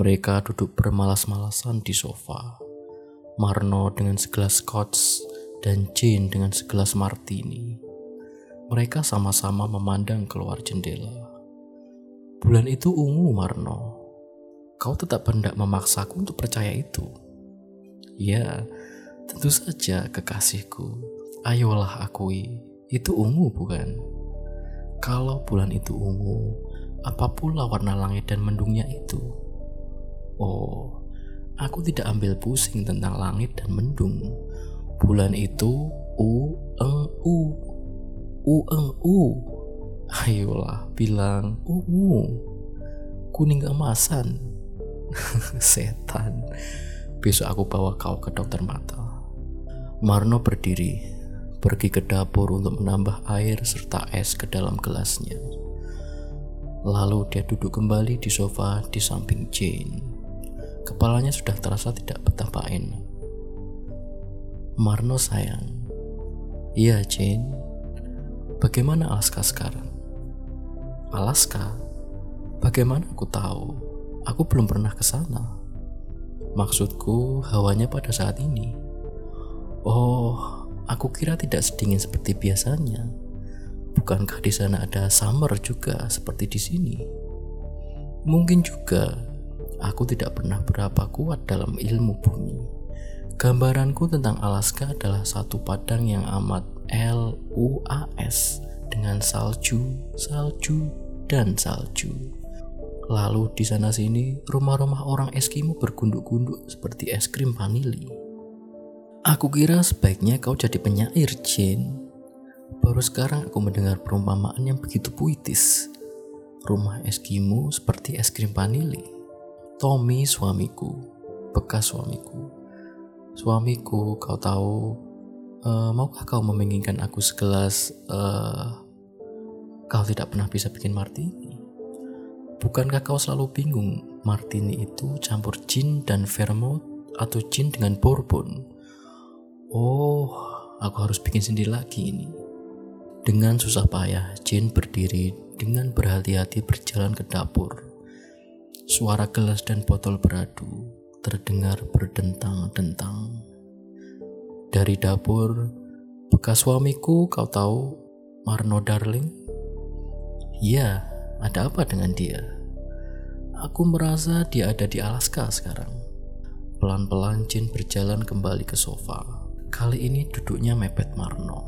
Mereka duduk bermalas-malasan di sofa. Marno dengan segelas scotch dan Jane dengan segelas martini. Mereka sama-sama memandang keluar jendela. Bulan itu ungu, Marno. Kau tetap hendak memaksaku untuk percaya itu. Ya, tentu saja kekasihku. Ayolah akui, itu ungu bukan? Kalau bulan itu ungu, apa pula warna langit dan mendungnya itu? Oh, aku tidak ambil pusing tentang langit dan mendung. Bulan itu u eng u u eng u. Ayolah bilang ungu. Kuning keemasan. Setan. Besok aku bawa kau ke dokter mata. Marno berdiri, pergi ke dapur untuk menambah air serta es ke dalam gelasnya. Lalu dia duduk kembali di sofa di samping Jane. Kepalanya sudah terasa tidak enak. Marno sayang. Iya, Jane. Bagaimana Alaska sekarang? Alaska? Bagaimana aku tahu? Aku belum pernah ke sana. Maksudku, hawanya pada saat ini. Oh, aku kira tidak sedingin seperti biasanya. Bukankah di sana ada summer juga seperti di sini? Mungkin juga aku tidak pernah berapa kuat dalam ilmu bumi. Gambaranku tentang Alaska adalah satu padang yang amat L-U-A-S dengan salju, salju, dan salju. Lalu di sana sini rumah-rumah orang Eskimo bergunduk-gunduk seperti es krim vanili. Aku kira sebaiknya kau jadi penyair, Jane. Baru sekarang aku mendengar perumpamaan yang begitu puitis. Rumah Eskimo seperti es krim vanili. Tommy suamiku, bekas suamiku. Suamiku, kau tahu, uh, maukah kau menginginkan aku segelas uh, kau tidak pernah bisa bikin martini? Bukankah kau selalu bingung martini itu campur gin dan vermouth atau gin dengan bourbon? Oh, aku harus bikin sendiri lagi ini. Dengan susah payah, Jin berdiri dengan berhati-hati berjalan ke dapur Suara gelas dan botol beradu terdengar berdentang-dentang. Dari dapur, bekas suamiku kau tahu, Marno darling? Iya, ada apa dengan dia? Aku merasa dia ada di Alaska sekarang. Pelan-pelan Jin berjalan kembali ke sofa. Kali ini duduknya mepet Marno.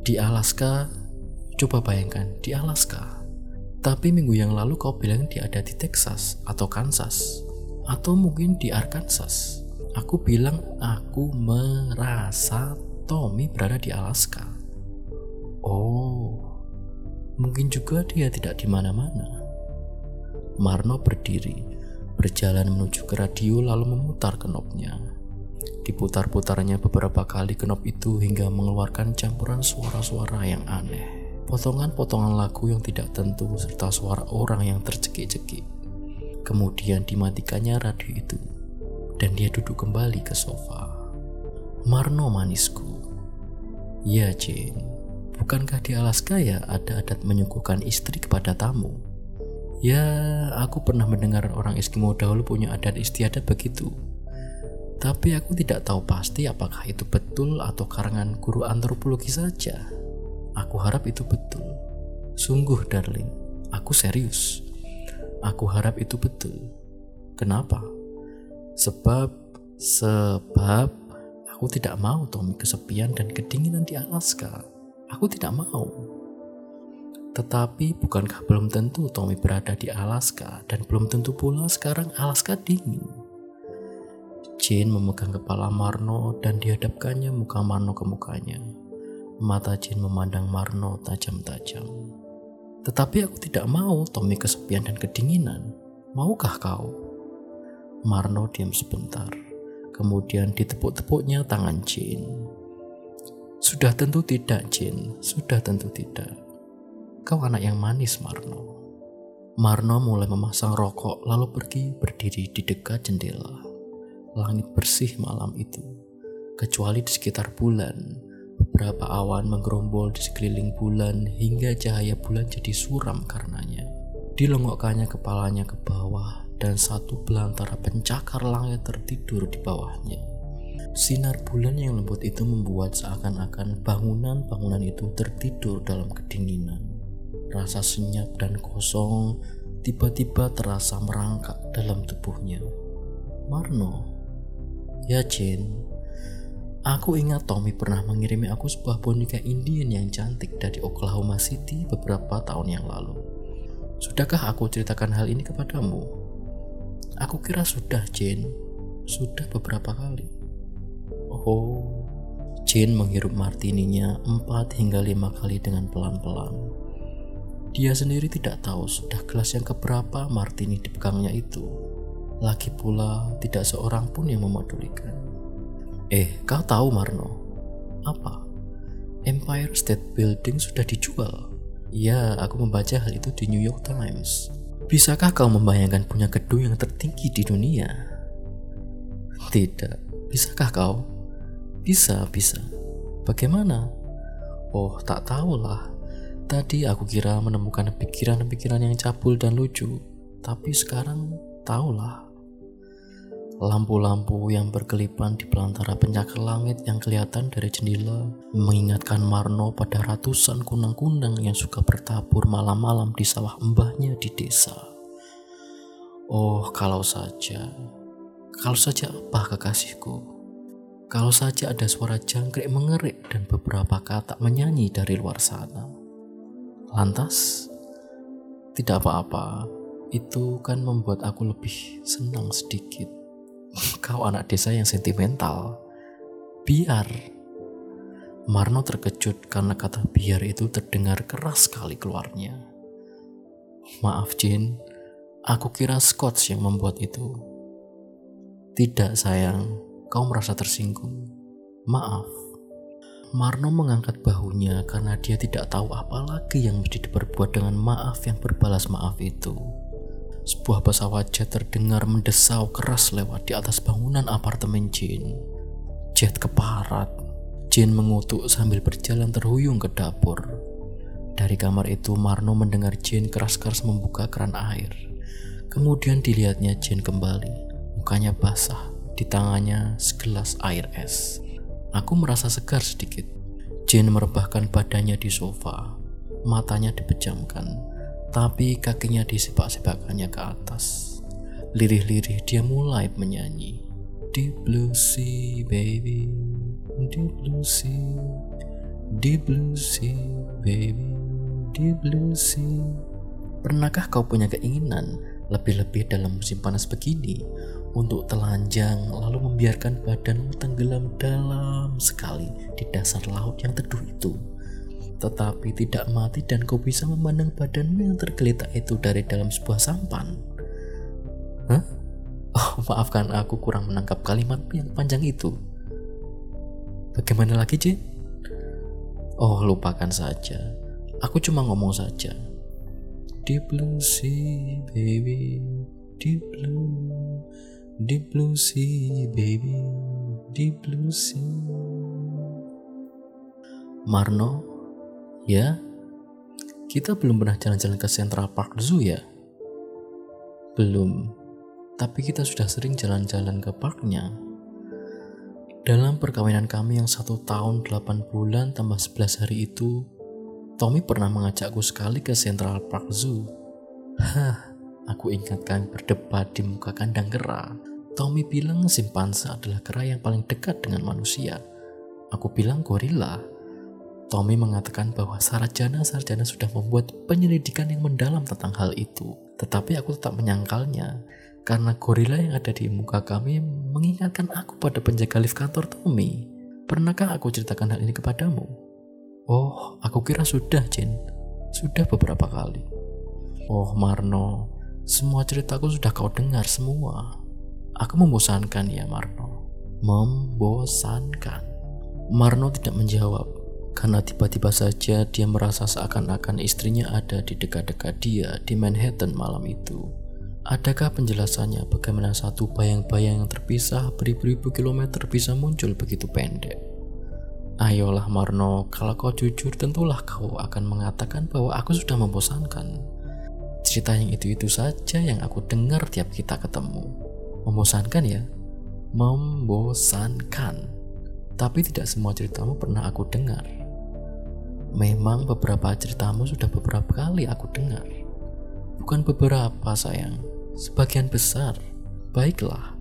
Di Alaska, coba bayangkan, di Alaska tapi minggu yang lalu kau bilang dia ada di Texas atau Kansas atau mungkin di Arkansas. Aku bilang aku merasa Tommy berada di Alaska. Oh, mungkin juga dia tidak di mana-mana. Marno berdiri, berjalan menuju ke radio lalu memutar knopnya. Diputar-putarnya beberapa kali knop itu hingga mengeluarkan campuran suara-suara yang aneh potongan-potongan lagu yang tidak tentu serta suara orang yang tercekik-cekik. Kemudian dimatikannya radio itu dan dia duduk kembali ke sofa. Marno manisku. Ya Jane, bukankah di Alaska ya ada adat menyuguhkan istri kepada tamu? Ya, aku pernah mendengar orang Eskimo dahulu punya adat istiadat begitu. Tapi aku tidak tahu pasti apakah itu betul atau karangan guru antropologi saja. Aku harap itu betul. Sungguh, darling, aku serius. Aku harap itu betul. Kenapa? Sebab, sebab aku tidak mau Tommy kesepian dan kedinginan di Alaska. Aku tidak mau. Tetapi bukankah belum tentu Tommy berada di Alaska dan belum tentu pula sekarang Alaska dingin. Jane memegang kepala Marno dan dihadapkannya muka Marno ke mukanya. Mata Jin memandang Marno tajam-tajam. Tetapi aku tidak mau Tommy kesepian dan kedinginan. Maukah kau? Marno diam sebentar. Kemudian ditepuk-tepuknya tangan Jin. Sudah tentu tidak, Jin. Sudah tentu tidak. Kau anak yang manis, Marno. Marno mulai memasang rokok lalu pergi berdiri di dekat jendela. Langit bersih malam itu, kecuali di sekitar bulan Beberapa awan menggerombol di sekeliling bulan hingga cahaya bulan jadi suram karenanya. Dilongokkannya kepalanya ke bawah dan satu belantara pencakar langit tertidur di bawahnya. Sinar bulan yang lembut itu membuat seakan-akan bangunan-bangunan itu tertidur dalam kedinginan. Rasa senyap dan kosong tiba-tiba terasa merangkak dalam tubuhnya. Marno, ya aku ingat Tommy pernah mengirimi aku sebuah boneka Indian yang cantik dari Oklahoma City beberapa tahun yang lalu. Sudahkah aku ceritakan hal ini kepadamu? Aku kira sudah, Jane. Sudah beberapa kali. Oh, Jane menghirup martininya empat hingga lima kali dengan pelan-pelan. Dia sendiri tidak tahu sudah gelas yang keberapa martini dipegangnya itu. Lagi pula tidak seorang pun yang memadulikan. Eh, kau tahu Marno? Apa? Empire State Building sudah dijual. Ya, aku membaca hal itu di New York Times. Bisakah kau membayangkan punya gedung yang tertinggi di dunia? Tidak. Bisakah kau? Bisa, bisa. Bagaimana? Oh, tak tahulah. Tadi aku kira menemukan pikiran-pikiran yang cabul dan lucu, tapi sekarang tahulah. Lampu-lampu yang berkelipan di pelantara penyakit langit yang kelihatan dari jendela mengingatkan Marno pada ratusan kunang-kunang yang suka bertabur malam-malam di sawah mbahnya di desa. Oh, kalau saja, kalau saja apa kekasihku? Kalau saja ada suara jangkrik mengerik dan beberapa kata menyanyi dari luar sana. Lantas, tidak apa-apa, itu kan membuat aku lebih senang sedikit. Kau anak desa yang sentimental. Biar. Marno terkejut karena kata biar itu terdengar keras sekali keluarnya. Maaf Jin, aku kira Scott yang membuat itu. Tidak sayang, kau merasa tersinggung. Maaf. Marno mengangkat bahunya karena dia tidak tahu apa lagi yang mesti diperbuat dengan maaf yang berbalas maaf itu. Sebuah pesawat jet terdengar mendesau keras lewat di atas bangunan apartemen Jin. Jet keparat. Jin mengutuk sambil berjalan terhuyung ke dapur. Dari kamar itu Marno mendengar Jin keras-keras membuka keran air. Kemudian dilihatnya Jin kembali. Mukanya basah di tangannya segelas air es. Aku merasa segar sedikit. Jane merebahkan badannya di sofa. Matanya dipejamkan, tapi kakinya disepak-sepakannya ke atas. Lirih-lirih dia mulai menyanyi. Deep blue sea, baby. Deep blue sea. Deep blue sea, baby. Deep blue sea. Pernahkah kau punya keinginan lebih-lebih dalam musim panas begini untuk telanjang lalu membiarkan badanmu tenggelam dalam sekali di dasar laut yang teduh itu. Tetapi tidak mati dan kau bisa memandang badanmu yang tergeletak itu dari dalam sebuah sampan. Hah? Oh, maafkan aku kurang menangkap kalimat yang panjang itu. Bagaimana lagi, Jen? Oh, lupakan saja. Aku cuma ngomong saja. Deep blue sea, baby. Deep blue. Deep blue sea, baby, deep blue sea. Marno, ya, kita belum pernah jalan-jalan ke Central Park Zoo ya? Belum, tapi kita sudah sering jalan-jalan ke parknya. Dalam perkawinan kami yang satu tahun 8 bulan tambah 11 hari itu, Tommy pernah mengajakku sekali ke Central Park Zoo. Hah, Aku ingatkan berdebat di muka kandang kera. Tommy bilang simpanse adalah kera yang paling dekat dengan manusia. Aku bilang gorila. Tommy mengatakan bahwa sarjana-sarjana sudah membuat penyelidikan yang mendalam tentang hal itu. Tetapi aku tetap menyangkalnya karena gorila yang ada di muka kami mengingatkan aku pada penjaga lift kantor Tommy. Pernahkah aku ceritakan hal ini kepadamu? Oh, aku kira sudah, Jen. Sudah beberapa kali. Oh, Marno, semua ceritaku sudah kau dengar semua. Aku membosankan ya Marno. Membosankan. Marno tidak menjawab karena tiba-tiba saja dia merasa seakan-akan istrinya ada di dekat-dekat dia di Manhattan malam itu. Adakah penjelasannya bagaimana satu bayang-bayang yang terpisah beribu-ribu kilometer bisa muncul begitu pendek? Ayolah Marno, kalau kau jujur tentulah kau akan mengatakan bahwa aku sudah membosankan. Cerita yang itu-itu saja yang aku dengar tiap kita ketemu. Membosankan ya? Membosankan. Tapi tidak semua ceritamu pernah aku dengar. Memang beberapa ceritamu sudah beberapa kali aku dengar. Bukan beberapa sayang, sebagian besar. Baiklah,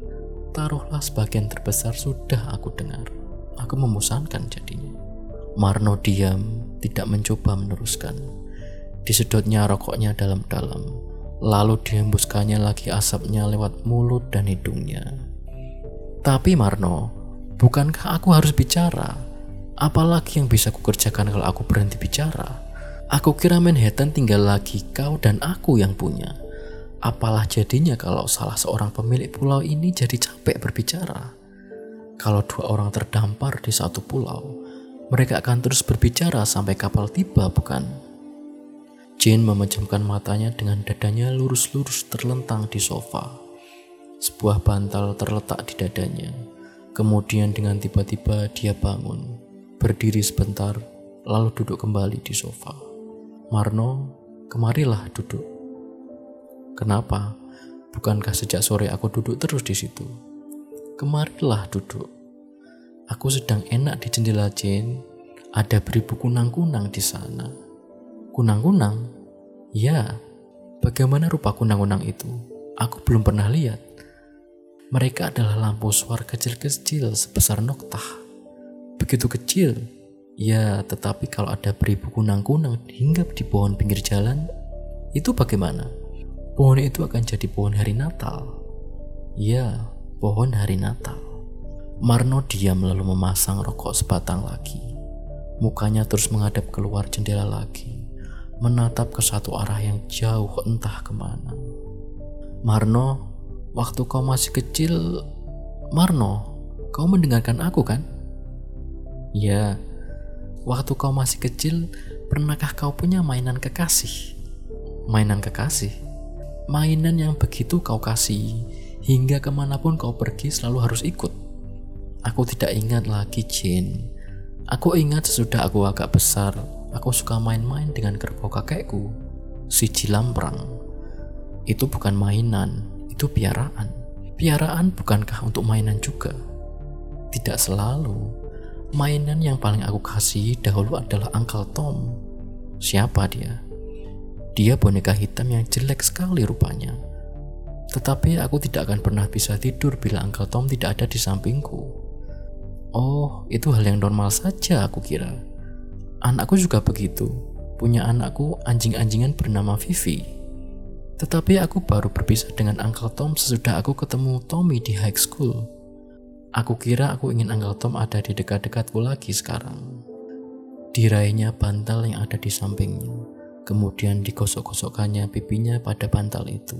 taruhlah sebagian terbesar sudah aku dengar. Aku membosankan jadinya. Marno diam, tidak mencoba meneruskan. Disedotnya rokoknya dalam-dalam, lalu dihembuskannya lagi asapnya lewat mulut dan hidungnya. Tapi Marno, bukankah aku harus bicara? Apalagi yang bisa kukerjakan kalau aku berhenti bicara? Aku kira Manhattan tinggal lagi kau dan aku yang punya. Apalah jadinya kalau salah seorang pemilik pulau ini jadi capek berbicara? Kalau dua orang terdampar di satu pulau, mereka akan terus berbicara sampai kapal tiba, bukan? Jane memejamkan matanya dengan dadanya lurus-lurus terlentang di sofa. Sebuah bantal terletak di dadanya. Kemudian dengan tiba-tiba dia bangun, berdiri sebentar, lalu duduk kembali di sofa. Marno, kemarilah duduk. Kenapa? Bukankah sejak sore aku duduk terus di situ? Kemarilah duduk. Aku sedang enak di jendela Jane. Ada beribu kunang-kunang di sana. Kunang-kunang? Ya, bagaimana rupa kunang-kunang itu? Aku belum pernah lihat. Mereka adalah lampu suar kecil-kecil sebesar noktah. Begitu kecil, ya tetapi kalau ada beribu kunang-kunang hinggap di pohon pinggir jalan, itu bagaimana? Pohon itu akan jadi pohon hari Natal. Ya, pohon hari Natal. Marno diam lalu memasang rokok sebatang lagi. Mukanya terus menghadap keluar jendela lagi menatap ke satu arah yang jauh entah ke mana. Marno, waktu kau masih kecil, Marno, kau mendengarkan aku kan? Ya, waktu kau masih kecil, pernahkah kau punya mainan kekasih? Mainan kekasih? Mainan yang begitu kau kasih, hingga ke mana pun kau pergi selalu harus ikut. Aku tidak ingat lagi, Jin. Aku ingat sesudah aku agak besar, Aku suka main-main dengan kerbau kakekku, si Cilamprang. Itu bukan mainan, itu piaraan. Piaraan bukankah untuk mainan juga? Tidak selalu. Mainan yang paling aku kasih dahulu adalah Uncle Tom. Siapa dia? Dia boneka hitam yang jelek sekali rupanya. Tetapi aku tidak akan pernah bisa tidur bila Uncle Tom tidak ada di sampingku. Oh, itu hal yang normal saja aku kira. Anakku juga begitu. Punya anakku anjing-anjingan bernama Vivi. Tetapi aku baru berpisah dengan Uncle Tom sesudah aku ketemu Tommy di high school. Aku kira aku ingin Uncle Tom ada di dekat-dekatku lagi sekarang. Diraihnya bantal yang ada di sampingnya. Kemudian digosok-gosokkannya pipinya pada bantal itu.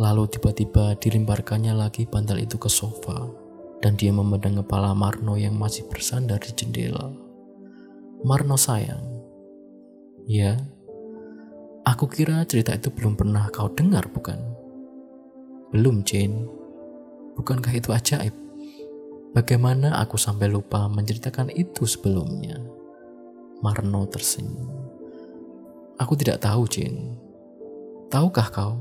Lalu tiba-tiba dilimparkannya lagi bantal itu ke sofa. Dan dia memandang kepala Marno yang masih bersandar di jendela. Marno sayang. Ya, aku kira cerita itu belum pernah kau dengar bukan? Belum Jane. Bukankah itu ajaib? Bagaimana aku sampai lupa menceritakan itu sebelumnya? Marno tersenyum. Aku tidak tahu Jane. Tahukah kau,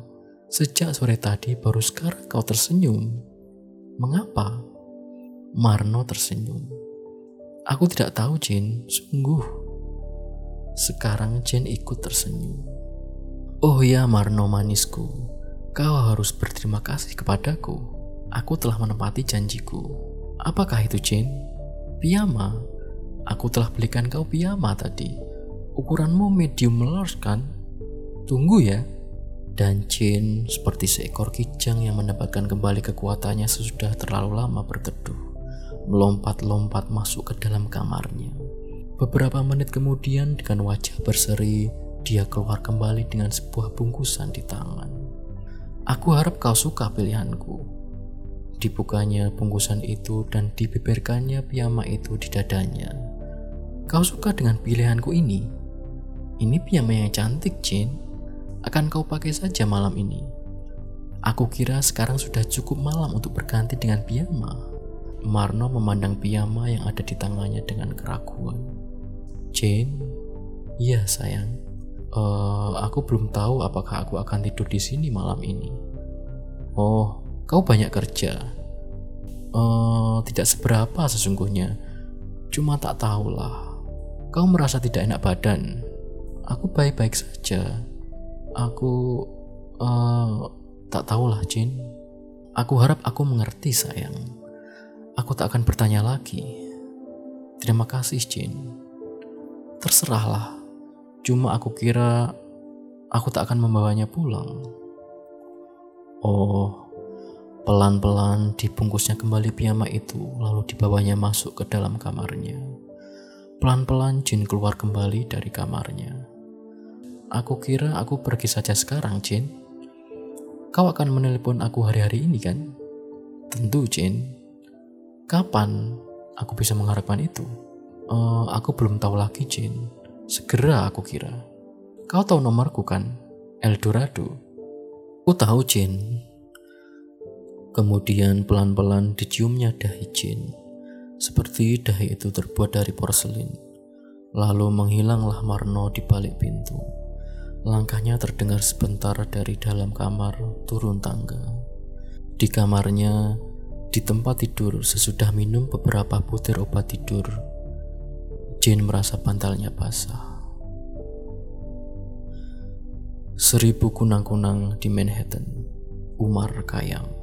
sejak sore tadi baru sekarang kau tersenyum. Mengapa? Marno tersenyum. Aku tidak tahu Jin, sungguh. Sekarang Jin ikut tersenyum. Oh ya Marno manisku, kau harus berterima kasih kepadaku. Aku telah menepati janjiku. Apakah itu Jin? Piyama. Aku telah belikan kau piyama tadi. Ukuranmu medium large kan? Tunggu ya. Dan Jin seperti seekor kijang yang mendapatkan kembali kekuatannya sesudah terlalu lama berteduh melompat-lompat masuk ke dalam kamarnya. Beberapa menit kemudian dengan wajah berseri, dia keluar kembali dengan sebuah bungkusan di tangan. Aku harap kau suka pilihanku. Dibukanya bungkusan itu dan dibeberkannya piyama itu di dadanya. Kau suka dengan pilihanku ini? Ini piyama yang cantik, Jane. Akan kau pakai saja malam ini. Aku kira sekarang sudah cukup malam untuk berganti dengan piyama. Marno memandang piyama yang ada di tangannya dengan keraguan. Jane, iya sayang, Uh, aku belum tahu apakah aku akan tidur di sini malam ini. Oh, kau banyak kerja. Uh, tidak seberapa sesungguhnya. Cuma tak tahulah. Kau merasa tidak enak badan. Aku baik-baik saja. Aku uh, tak tahulah, Jin. Aku harap aku mengerti, sayang. Aku tak akan bertanya lagi. Terima kasih, Jin. Terserahlah. Cuma aku kira aku tak akan membawanya pulang. Oh, pelan-pelan dibungkusnya kembali piyama itu, lalu dibawanya masuk ke dalam kamarnya. Pelan-pelan Jin keluar kembali dari kamarnya. Aku kira aku pergi saja sekarang, Jin. Kau akan menelepon aku hari-hari ini kan? Tentu, Jin. Kapan aku bisa mengharapkan itu? Uh, aku belum tahu lagi, Jin. Segera aku kira. Kau tahu nomorku kan? Eldorado. Ku tahu Jin. Kemudian pelan-pelan diciumnya dahi Jin. Seperti dahi itu terbuat dari porselin. Lalu menghilanglah Marno di balik pintu. Langkahnya terdengar sebentar dari dalam kamar turun tangga. Di kamarnya, di tempat tidur sesudah minum beberapa butir obat tidur, Jane merasa bantalnya basah. Seribu kunang-kunang di Manhattan, Umar Kayam.